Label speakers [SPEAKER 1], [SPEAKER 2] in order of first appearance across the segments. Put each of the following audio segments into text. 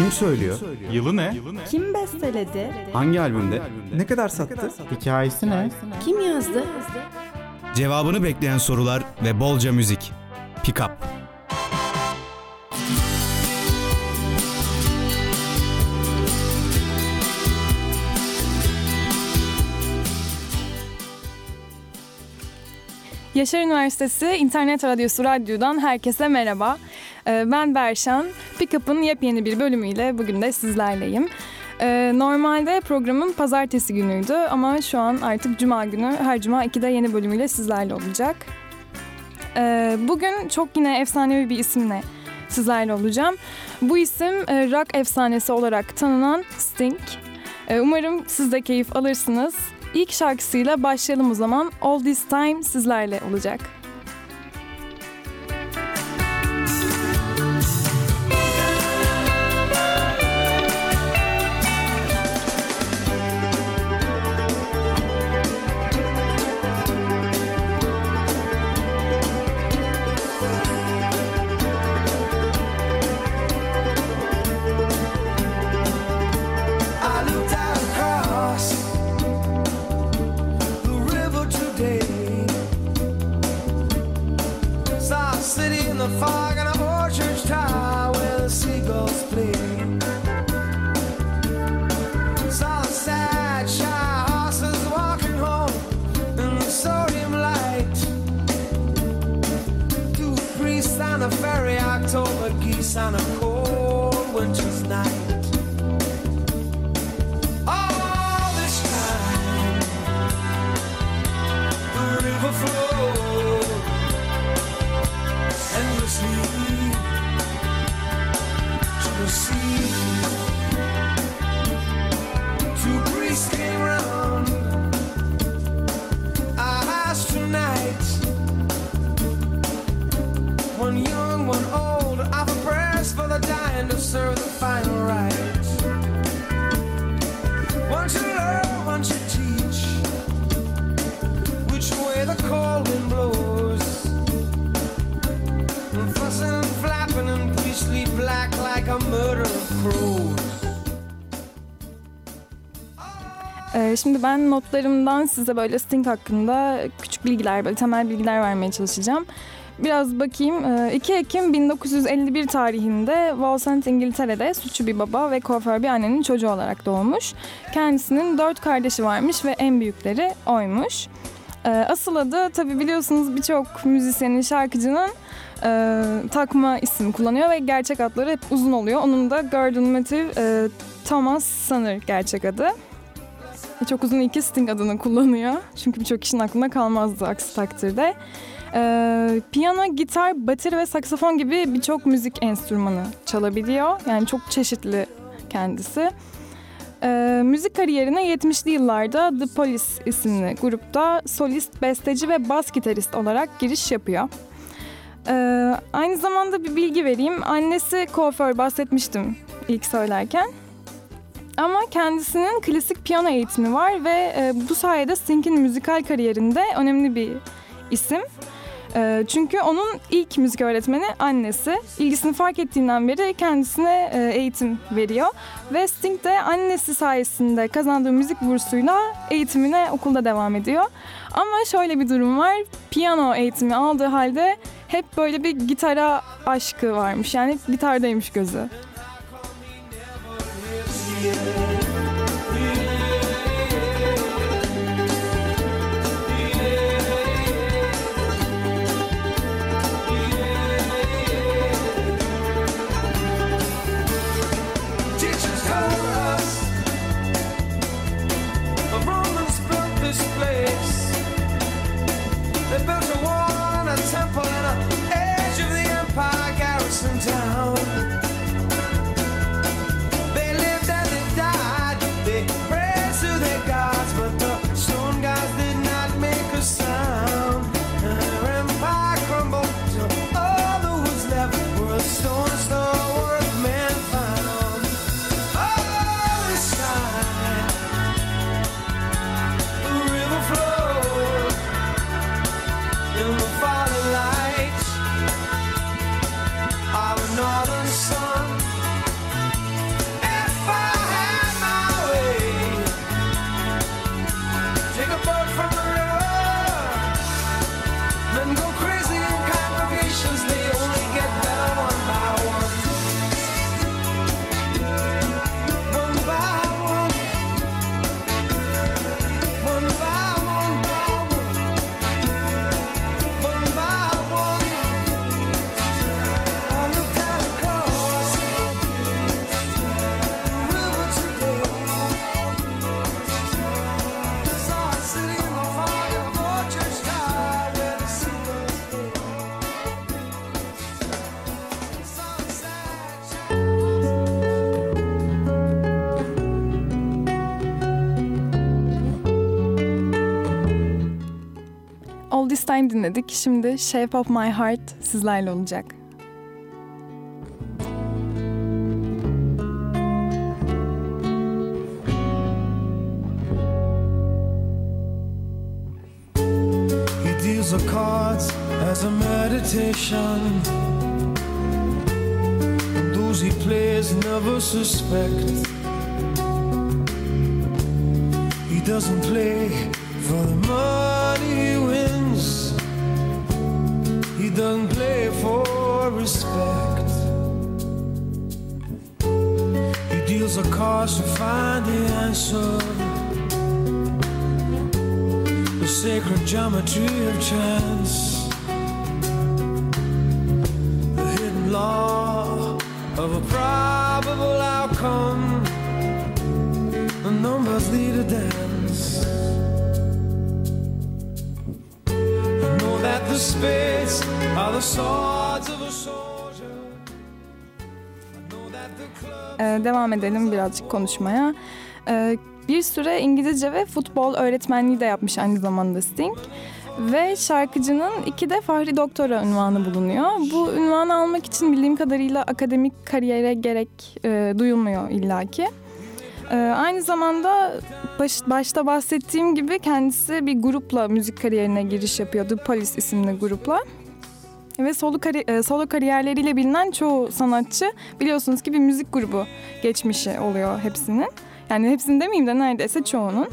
[SPEAKER 1] Kim söylüyor?
[SPEAKER 2] Yılı ne?
[SPEAKER 3] Kim besteledi?
[SPEAKER 1] Hangi albümde? Ne kadar sattı?
[SPEAKER 4] Hikayesi ne?
[SPEAKER 3] Kim yazdı?
[SPEAKER 5] Cevabını bekleyen sorular ve bolca müzik. Pick Up.
[SPEAKER 6] Yaşar Üniversitesi İnternet Radyosu Radyo'dan herkese merhaba. Ee, Ben Berşan. Pickup'ın yepyeni bir bölümüyle bugün de sizlerleyim. Ee, Normalde programın pazartesi günüydü ama şu an artık cuma günü her cuma 2'de yeni bölümüyle sizlerle olacak. Ee, Bugün çok yine efsanevi bir isimle sizlerle olacağım. Bu isim e, rock efsanesi olarak tanınan Sting. Umarım siz de keyif alırsınız. İlk şarkısıyla başlayalım o zaman. All This Time sizlerle olacak. Ben notlarımdan size böyle Sting hakkında küçük bilgiler, böyle temel bilgiler vermeye çalışacağım. Biraz bakayım. Ee, 2 Ekim 1951 tarihinde Wallsend İngiltere'de suçu bir baba ve kuaför bir annenin çocuğu olarak doğmuş. Kendisinin dört kardeşi varmış ve en büyükleri oymuş. Ee, Asıl adı tabi biliyorsunuz birçok müzisyenin, şarkıcının e, takma isim kullanıyor ve gerçek adları hep uzun oluyor. Onun da Gordon Matthew e, Thomas Sumner gerçek adı. E, Çok uzun iki Sting adını kullanıyor. Çünkü birçok kişinin aklında kalmazdı aksi takdirde. Ee, piyano, gitar, bateri ve saksafon gibi birçok müzik enstrümanı çalabiliyor. Yani çok çeşitli kendisi. Ee, müzik kariyerine 70'li yıllarda The Police isimli grupta solist, besteci ve bas gitarist olarak giriş yapıyor. Ee, aynı zamanda bir bilgi vereyim. Annesi kuaför bahsetmiştim ilk söylerken. Ama kendisinin klasik piyano eğitimi var ve e, bu sayede Sting'in müzikal kariyerinde önemli bir isim. E, çünkü onun ilk müzik öğretmeni annesi. İlgisini fark ettiğinden beri kendisine e, eğitim veriyor. Ve Sting de annesi sayesinde kazandığı müzik bursuyla eğitimine okulda devam ediyor. Ama şöyle bir durum var. Piyano eğitimi aldığı halde hep böyle bir gitara aşkı varmış. Yani gitardaymış gözü. you. Dinledik. Şimdi Shape of My Heart sizlerle olacak.
[SPEAKER 7] He deals the cards as a meditation. And those he plays never suspect. He doesn't play for the money he wins. He doesn't play for respect. He deals a cards to find the answer the sacred geometry of chance, the hidden law of a probable outcome. The numbers lead a dance. I know that the spades
[SPEAKER 6] Ee, devam edelim birazcık konuşmaya. Ee, bir süre İngilizce ve futbol öğretmenliği de yapmış aynı zamanda Sting. Ve şarkıcının iki de Fahri Doktora unvanı bulunuyor. Bu unvanı almak için bildiğim kadarıyla akademik kariyere gerek e, duyulmuyor illaki. Ee, aynı zamanda baş, başta bahsettiğim gibi kendisi bir grupla müzik kariyerine giriş yapıyor. The isimli grupla. Ve solo, kari- e, solo kariyerleriyle bilinen çoğu sanatçı biliyorsunuz ki bir müzik grubu geçmişi oluyor hepsinin. Yani hepsini demeyeyim de neredeyse çoğunun.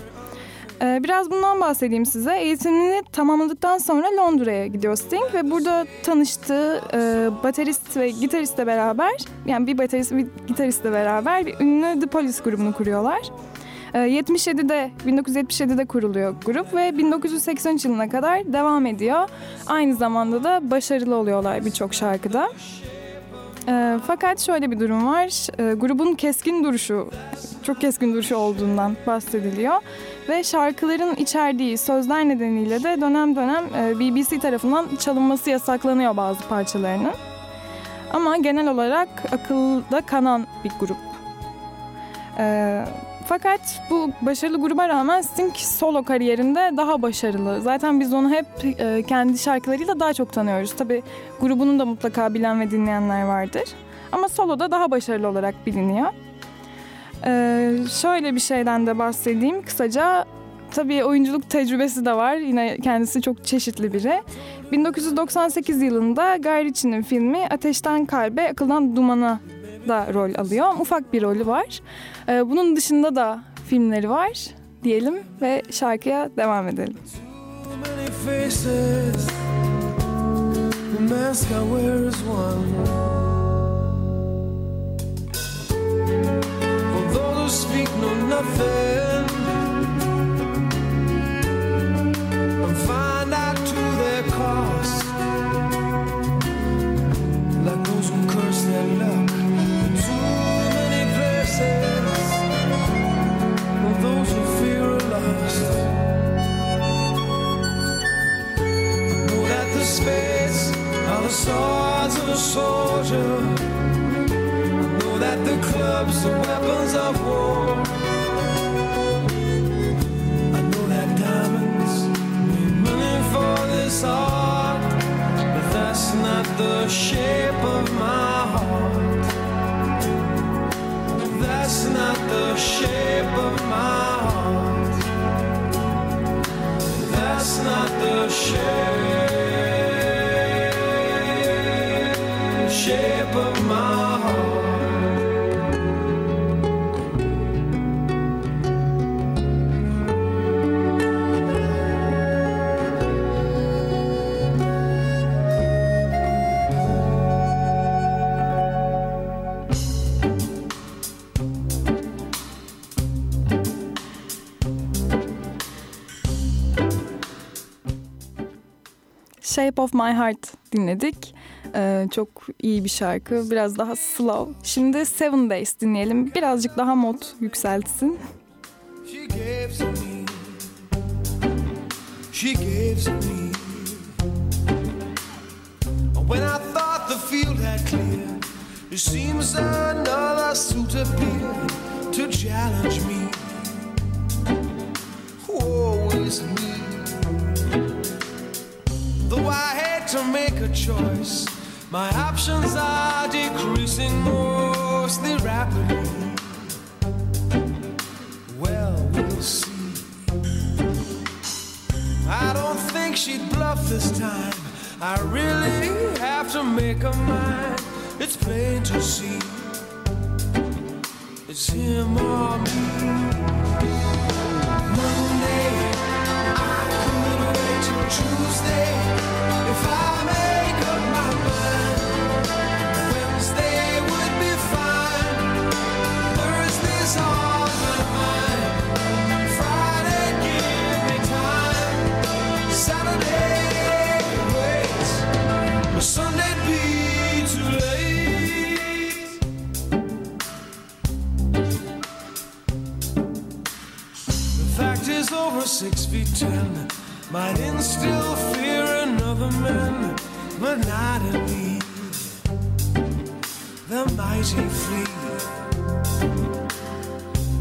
[SPEAKER 6] Ee, biraz bundan bahsedeyim size. Eğitimini tamamladıktan sonra Londra'ya gidiyor Sting ve burada tanıştığı e, baterist ve gitaristle beraber yani bir baterist bir gitaristle beraber bir ünlü The Police grubunu kuruyorlar. Ee, 77'de 1977'de kuruluyor grup ve 1983 yılına kadar devam ediyor. Aynı zamanda da başarılı oluyorlar birçok şarkıda. Ee, fakat şöyle bir durum var. Ee, grubun keskin duruşu, çok keskin duruşu olduğundan bahsediliyor. Ve şarkıların içerdiği sözler nedeniyle de dönem dönem e, BBC tarafından çalınması yasaklanıyor bazı parçalarının. Ama genel olarak akılda kanan bir grup. Ee, fakat bu başarılı gruba rağmen Sting solo kariyerinde daha başarılı. Zaten biz onu hep e, kendi şarkılarıyla daha çok tanıyoruz. Tabii grubunun da mutlaka bilen ve dinleyenler vardır. Ama soloda daha başarılı olarak biliniyor. Ee, şöyle bir şeyden de bahsedeyim kısaca. Tabii oyunculuk tecrübesi de var. Yine kendisi çok çeşitli biri. 1998 yılında Guy Ritchie'nin filmi Ateşten Kalbe, Akıldan Dumana da rol alıyor. Ufak bir rolü var. Ee, bunun dışında da filmleri var diyelim ve şarkıya devam edelim.
[SPEAKER 7] Speak know nothing and find out to their cost. Like those who curse their luck. Spades are the swords of a soldier. I know that the clubs are weapons of war. I know that diamonds mean money for this art, but that's not the shape of my heart. That's not the shape of my heart. That's not the shape Shape of My Heart
[SPEAKER 6] dinledik. Ee, çok iyi bir şarkı. Biraz daha slow. Şimdi Seven Days dinleyelim. Birazcık daha mod yükseltsin.
[SPEAKER 7] She gave me. She gave me. When I thought the field had cleared, it seems another suit appeared to challenge me. Woe is me. To make a choice. My options are decreasing mostly rapidly. Well, we'll see. I don't think she'd bluff this time. I really have to make a mind. It's plain to see. It's him or me. Monday, Tuesday. If I make ten might instill fear in other men, but not in me. The mighty flee.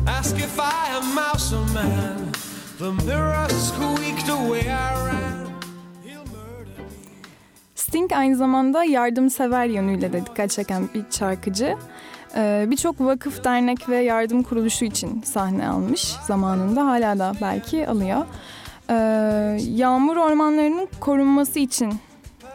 [SPEAKER 7] Ask if I am mouse or man. The mirror squeaked away I ran.
[SPEAKER 6] Sting aynı zamanda yardımsever yönüyle de dikkat çeken bir şarkıcı. Ee, Birçok vakıf, dernek ve yardım kuruluşu için sahne almış zamanında. Hala da belki alıyor. Ee, Yağmur ormanlarının korunması için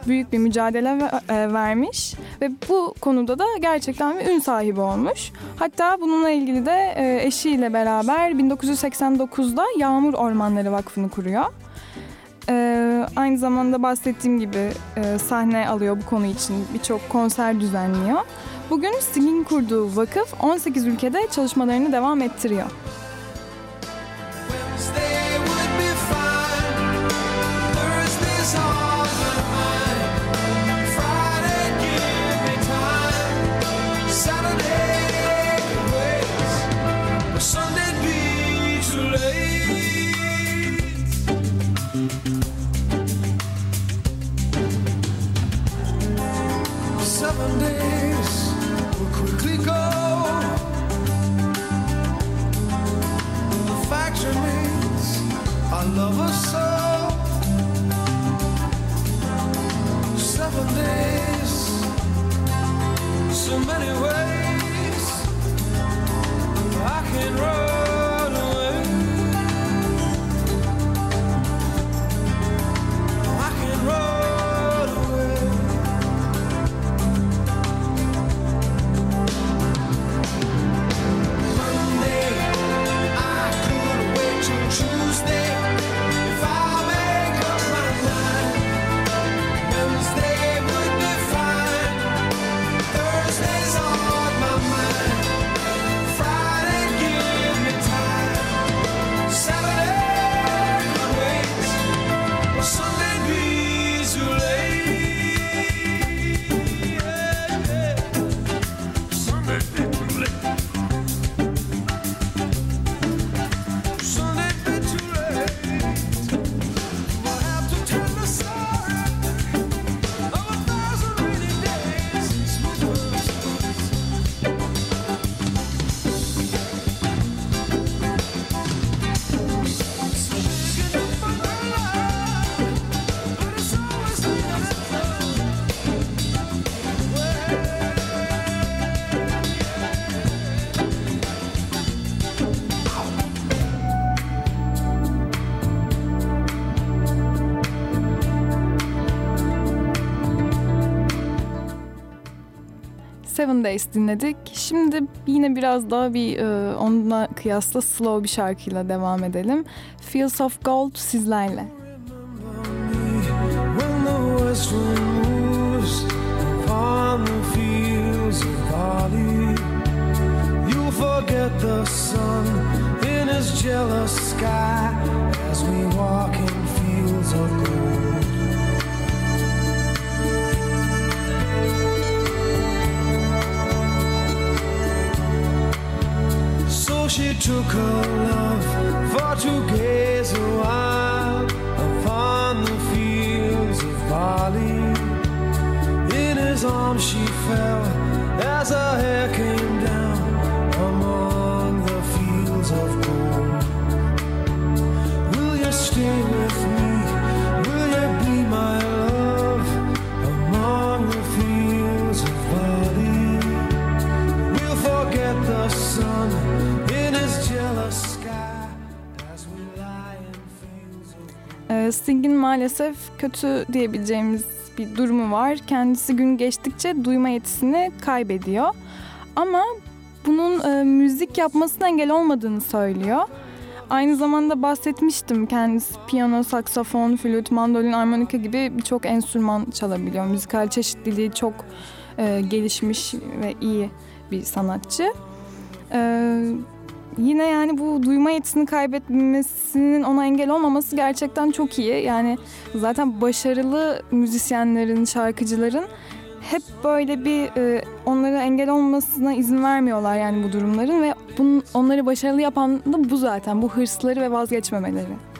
[SPEAKER 6] büyük bir mücadele ve- e, vermiş ve bu konuda da gerçekten bir ün sahibi olmuş. Hatta bununla ilgili de e, eşiyle beraber 1989'da Yağmur Ormanları Vakfı'nı kuruyor. Ee, aynı zamanda bahsettiğim gibi e, sahne alıyor bu konu için birçok konser düzenliyor. Bugün Sting'in kurduğu vakıf 18 ülkede çalışmalarını devam ettiriyor.
[SPEAKER 7] Seven Days
[SPEAKER 6] dinledik. Şimdi yine biraz daha bir e, onunla kıyasla slow bir şarkıyla devam edelim. Fields of Gold sizlerle.
[SPEAKER 7] Forget the sun in his jealous sky as we walk She took her love for to gaze a while upon the fields of barley. In his arms she fell as her hair came down
[SPEAKER 6] maalesef kötü diyebileceğimiz bir durumu var. Kendisi gün geçtikçe duyma yetisini kaybediyor. Ama bunun e, müzik yapmasına engel olmadığını söylüyor. Aynı zamanda bahsetmiştim kendisi piyano, saksafon, flüt, mandolin, armonika gibi birçok enstrüman çalabiliyor. Müzikal çeşitliliği çok e, gelişmiş ve iyi bir sanatçı. Ee, yine yani bu duyma yetisini kaybetmesinin ona engel olmaması gerçekten çok iyi. Yani zaten başarılı müzisyenlerin, şarkıcıların hep böyle bir e, onlara engel olmasına izin vermiyorlar yani bu durumların ve bunun onları başarılı yapan da bu zaten bu hırsları ve vazgeçmemeleri.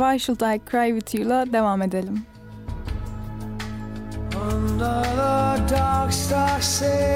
[SPEAKER 6] Why Should I Cry With You'la devam edelim.
[SPEAKER 7] Under the dark star sail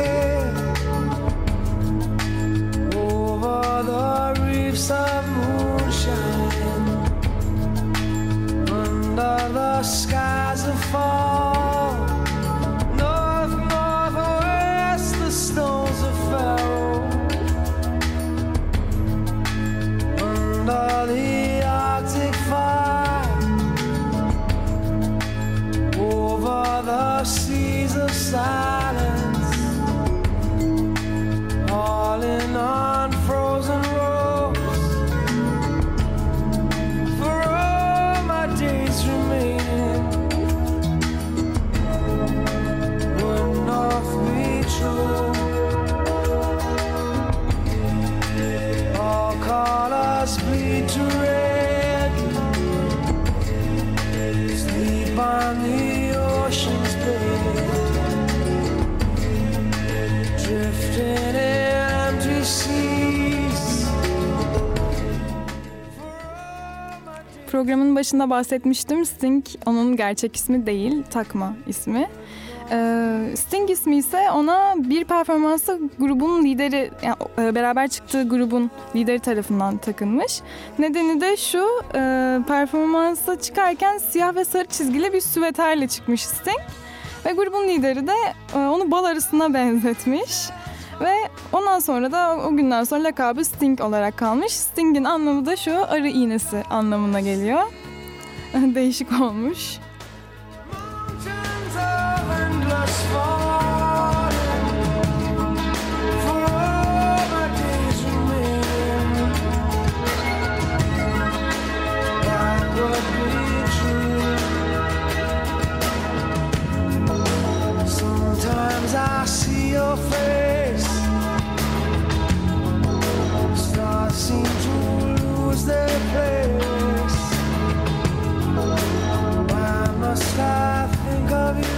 [SPEAKER 6] başında bahsetmiştim. Sting onun gerçek ismi değil, takma ismi. Ee, Sting ismi ise ona bir performansta grubun lideri, yani e, beraber çıktığı grubun lideri tarafından takılmış. Nedeni de şu, e, performansa çıkarken siyah ve sarı çizgili bir süveterle çıkmış Sting. Ve grubun lideri de e, onu bal arısına benzetmiş. Ve ondan sonra da o günden sonra lakabı Sting olarak kalmış. Sting'in anlamı da şu arı iğnesi anlamına geliyor. değişik olmuş.
[SPEAKER 7] Face. Stars seem to lose their place. must I think of you?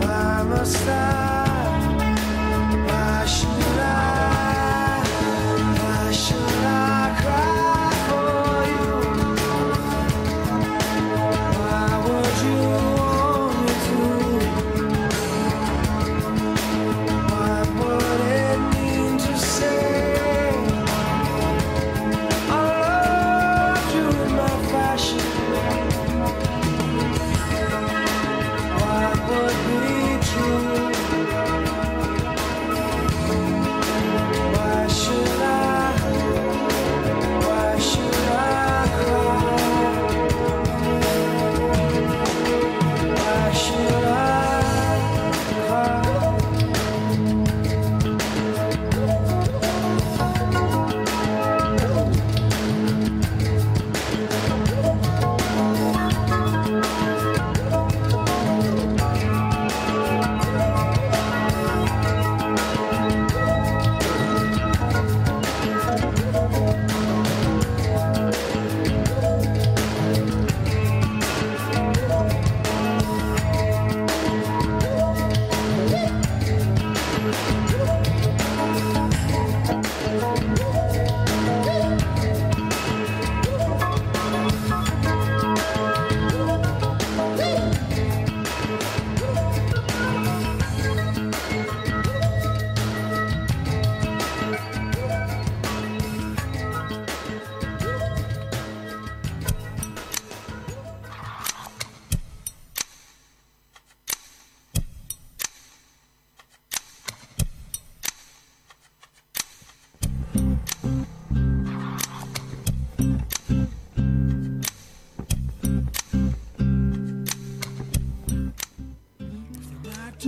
[SPEAKER 6] Why must I?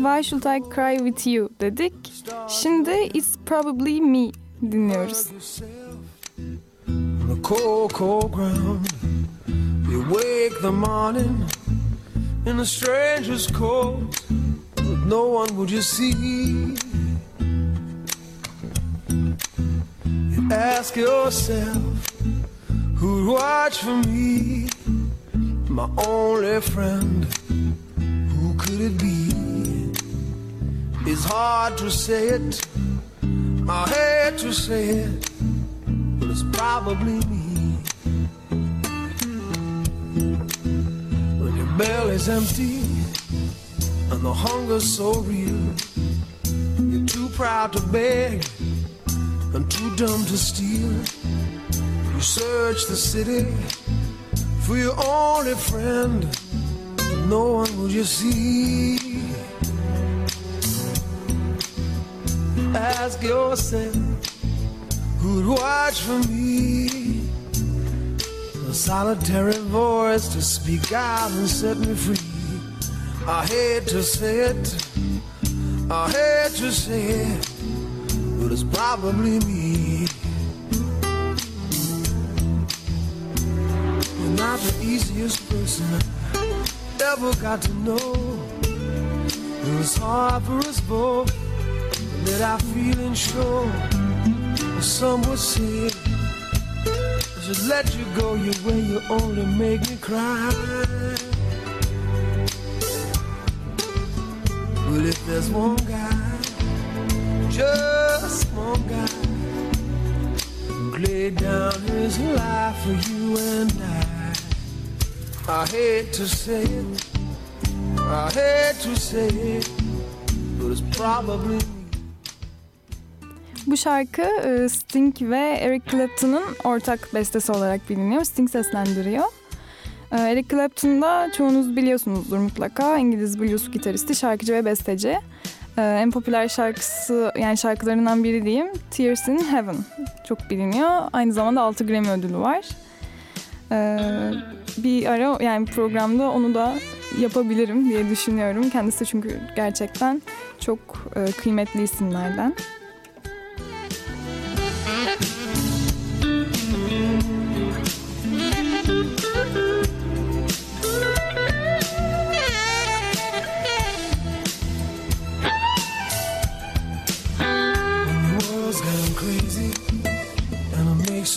[SPEAKER 6] Should I Cry With You dedik. Şimdi It's Probably Me dinliyoruz.
[SPEAKER 7] on the cold, cold ground. You wake the morning in a stranger's coat, with no one would you see. You ask yourself, who'd watch for me? My only friend, who could it be? It's hard to say it, I hate to say it but it's probably me. When your belly's empty and the hunger's so real, you're too proud to beg and too dumb to steal. You search the city for your only friend, no one will you see. Yourself who'd watch for me. A solitary voice to speak out and set me free. I hate to say it, I hate to say it, but it's probably me. You're not the easiest person I ever got to know. It was hard for us both to I feel show. Some would say I should let you go your way, you only make me cry. But if there's one guy, just one guy, who laid down his life for you and I, I hate to say it, I hate to say it, but it's probably.
[SPEAKER 6] Bu şarkı e, Sting ve Eric Clapton'ın ortak bestesi olarak biliniyor. Sting seslendiriyor. E, Eric Clapton da çoğunuz biliyorsunuzdur mutlaka. İngiliz blues gitaristi, şarkıcı ve besteci. E, En popüler şarkısı yani şarkılarından biri diyeyim Tears in Heaven çok biliniyor. Aynı zamanda 6 Grammy ödülü var. Bir ara yani programda onu da yapabilirim diye düşünüyorum. Kendisi çünkü gerçekten çok kıymetli isimlerden.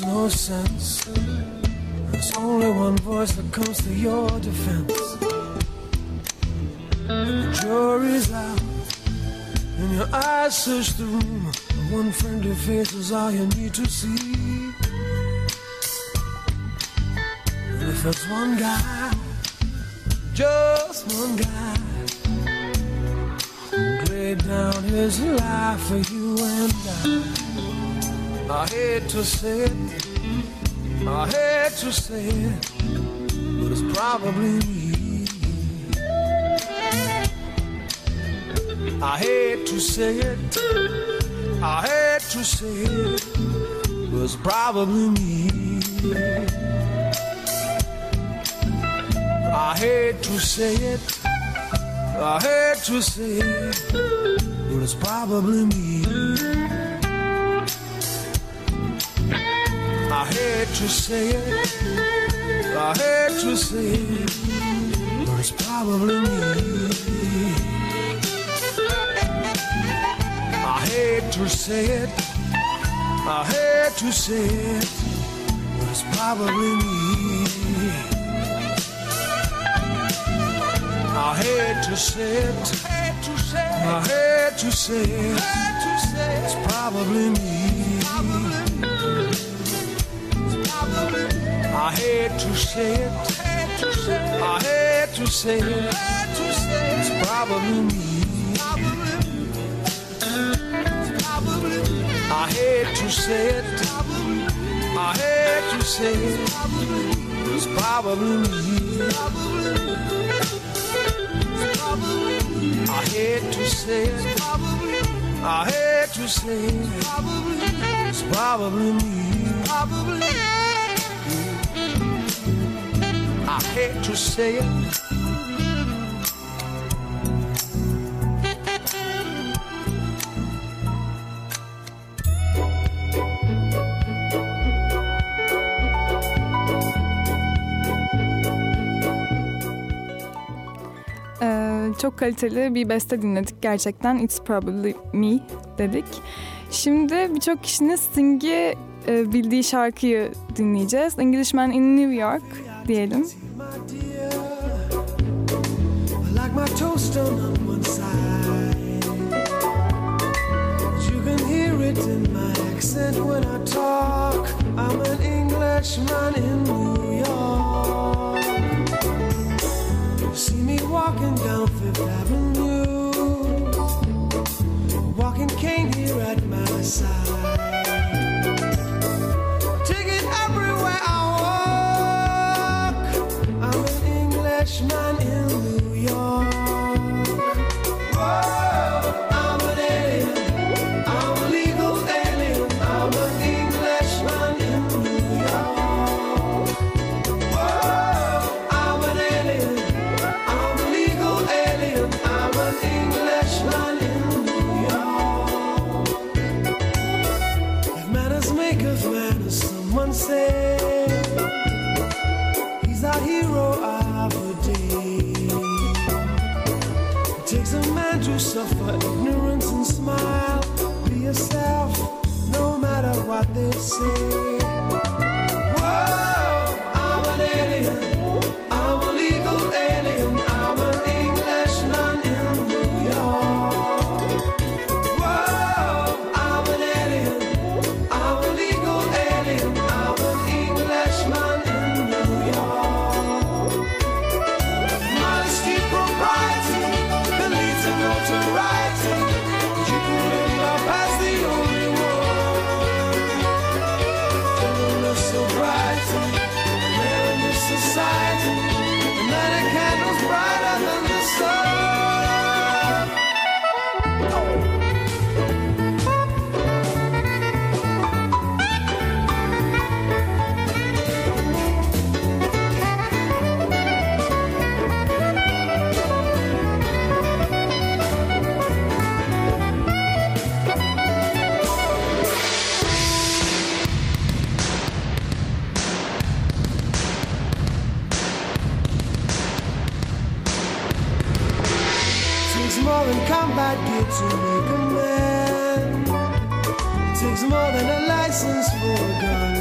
[SPEAKER 7] No sense. There's only one voice that comes to your defense. The jury's out and your eyes search the room. One friendly face is all you need to see. And if it's one guy, just one guy laid down his life for you and I. I hate to say it, I hate to say it, but it's probably me. I hate to say it, I hate to say it, but it's probably me. I hate to say it. I hate to say it, but it's probably me. Hate to say it, I hate to say it, but it's probably me. I hate to say it, I hate to say it, but it's probably me. I hate to say it. I hate to say it. It's probably me. I hate to say it. I hate to say it. It's probably me. I hate to say it. I hate to say it. It's probably me. I hate to say it. I hate to say it. It's probably me. Hate to say it.
[SPEAKER 6] Çok kaliteli bir beste dinledik gerçekten It's Probably Me dedik. Şimdi birçok kişinin Sting'i e, bildiği şarkıyı dinleyeceğiz. Englishman in New York diyelim.
[SPEAKER 7] You can hear it in my accent when I talk. I'm an Englishman in New York. See me walking down Fifth Avenue, walking cane here at my side. Everywhere I walk. I'm an Englishman yourself, no matter what they say. Combat gear to make a man. Takes more than a license for a gun.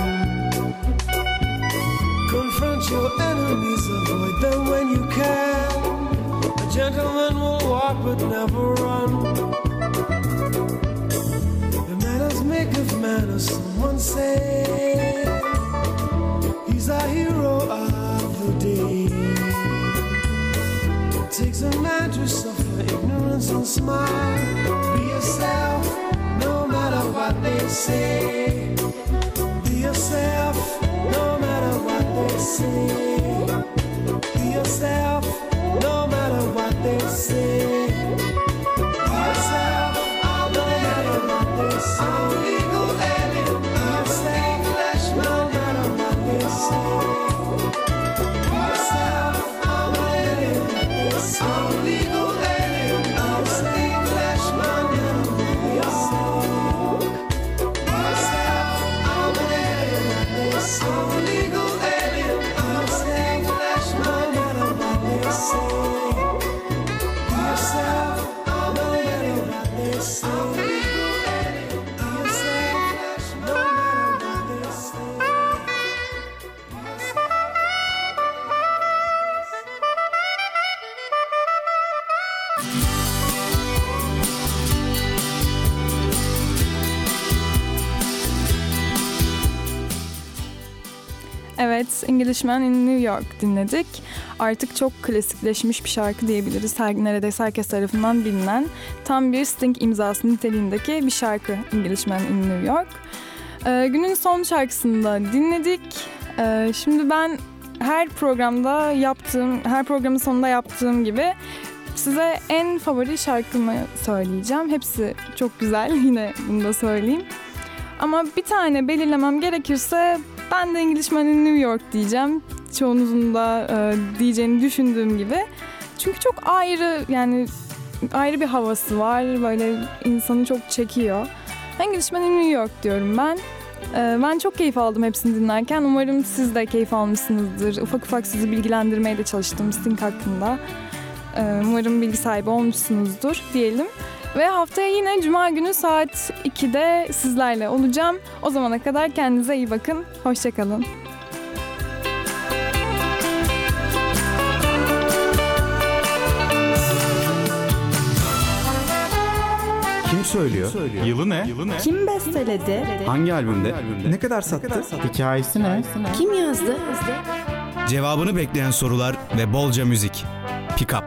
[SPEAKER 7] Confront your enemies, avoid them when you can. A gentleman will walk but never run. The manners make of manners, someone say. He's our hero of the day. It takes a man to suffer ignorance and smile. Be yourself, no matter what they say. Be yourself, no matter what they say. Be yourself, no matter what they say. Be yourself, no matter. I'm legal alien. Be yourself, no matter what they say.
[SPEAKER 6] Englishman in New York dinledik. Artık çok klasikleşmiş bir şarkı diyebiliriz. Her, neredeyse herkes tarafından bilinen tam bir Sting imzası niteliğindeki bir şarkı Englishman in New York. Ee, günün son şarkısını da dinledik. Ee, şimdi ben her programda yaptığım, her programın sonunda yaptığım gibi size en favori şarkımı söyleyeceğim. Hepsi çok güzel, yine bunu da söyleyeyim. Ama bir tane belirlemem gerekirse ben de Englishman in New York diyeceğim. Çoğunuzun da e, diyeceğini düşündüğüm gibi. Çünkü çok ayrı yani ayrı bir havası var. Böyle insanı çok çekiyor. Englishman in New York diyorum ben. E, ben çok keyif aldım hepsini dinlerken. Umarım siz de keyif almışsınızdır. Ufak ufak sizi bilgilendirmeye de çalıştım Sting hakkında. Ee, umarım bilgi sahibi olmuşsunuzdur diyelim. Ve haftaya yine Cuma günü saat 2'de sizlerle olacağım. O zamana kadar kendinize iyi bakın. Hoşçakalın.
[SPEAKER 1] Kim söylüyor?
[SPEAKER 5] Yılı ne?
[SPEAKER 3] Kim besteledi?
[SPEAKER 1] Hangi albümde? Ne kadar sattı?
[SPEAKER 2] Hikayesi ne?
[SPEAKER 3] Kim yazdı?
[SPEAKER 5] Cevabını bekleyen sorular ve bolca müzik. Pick up.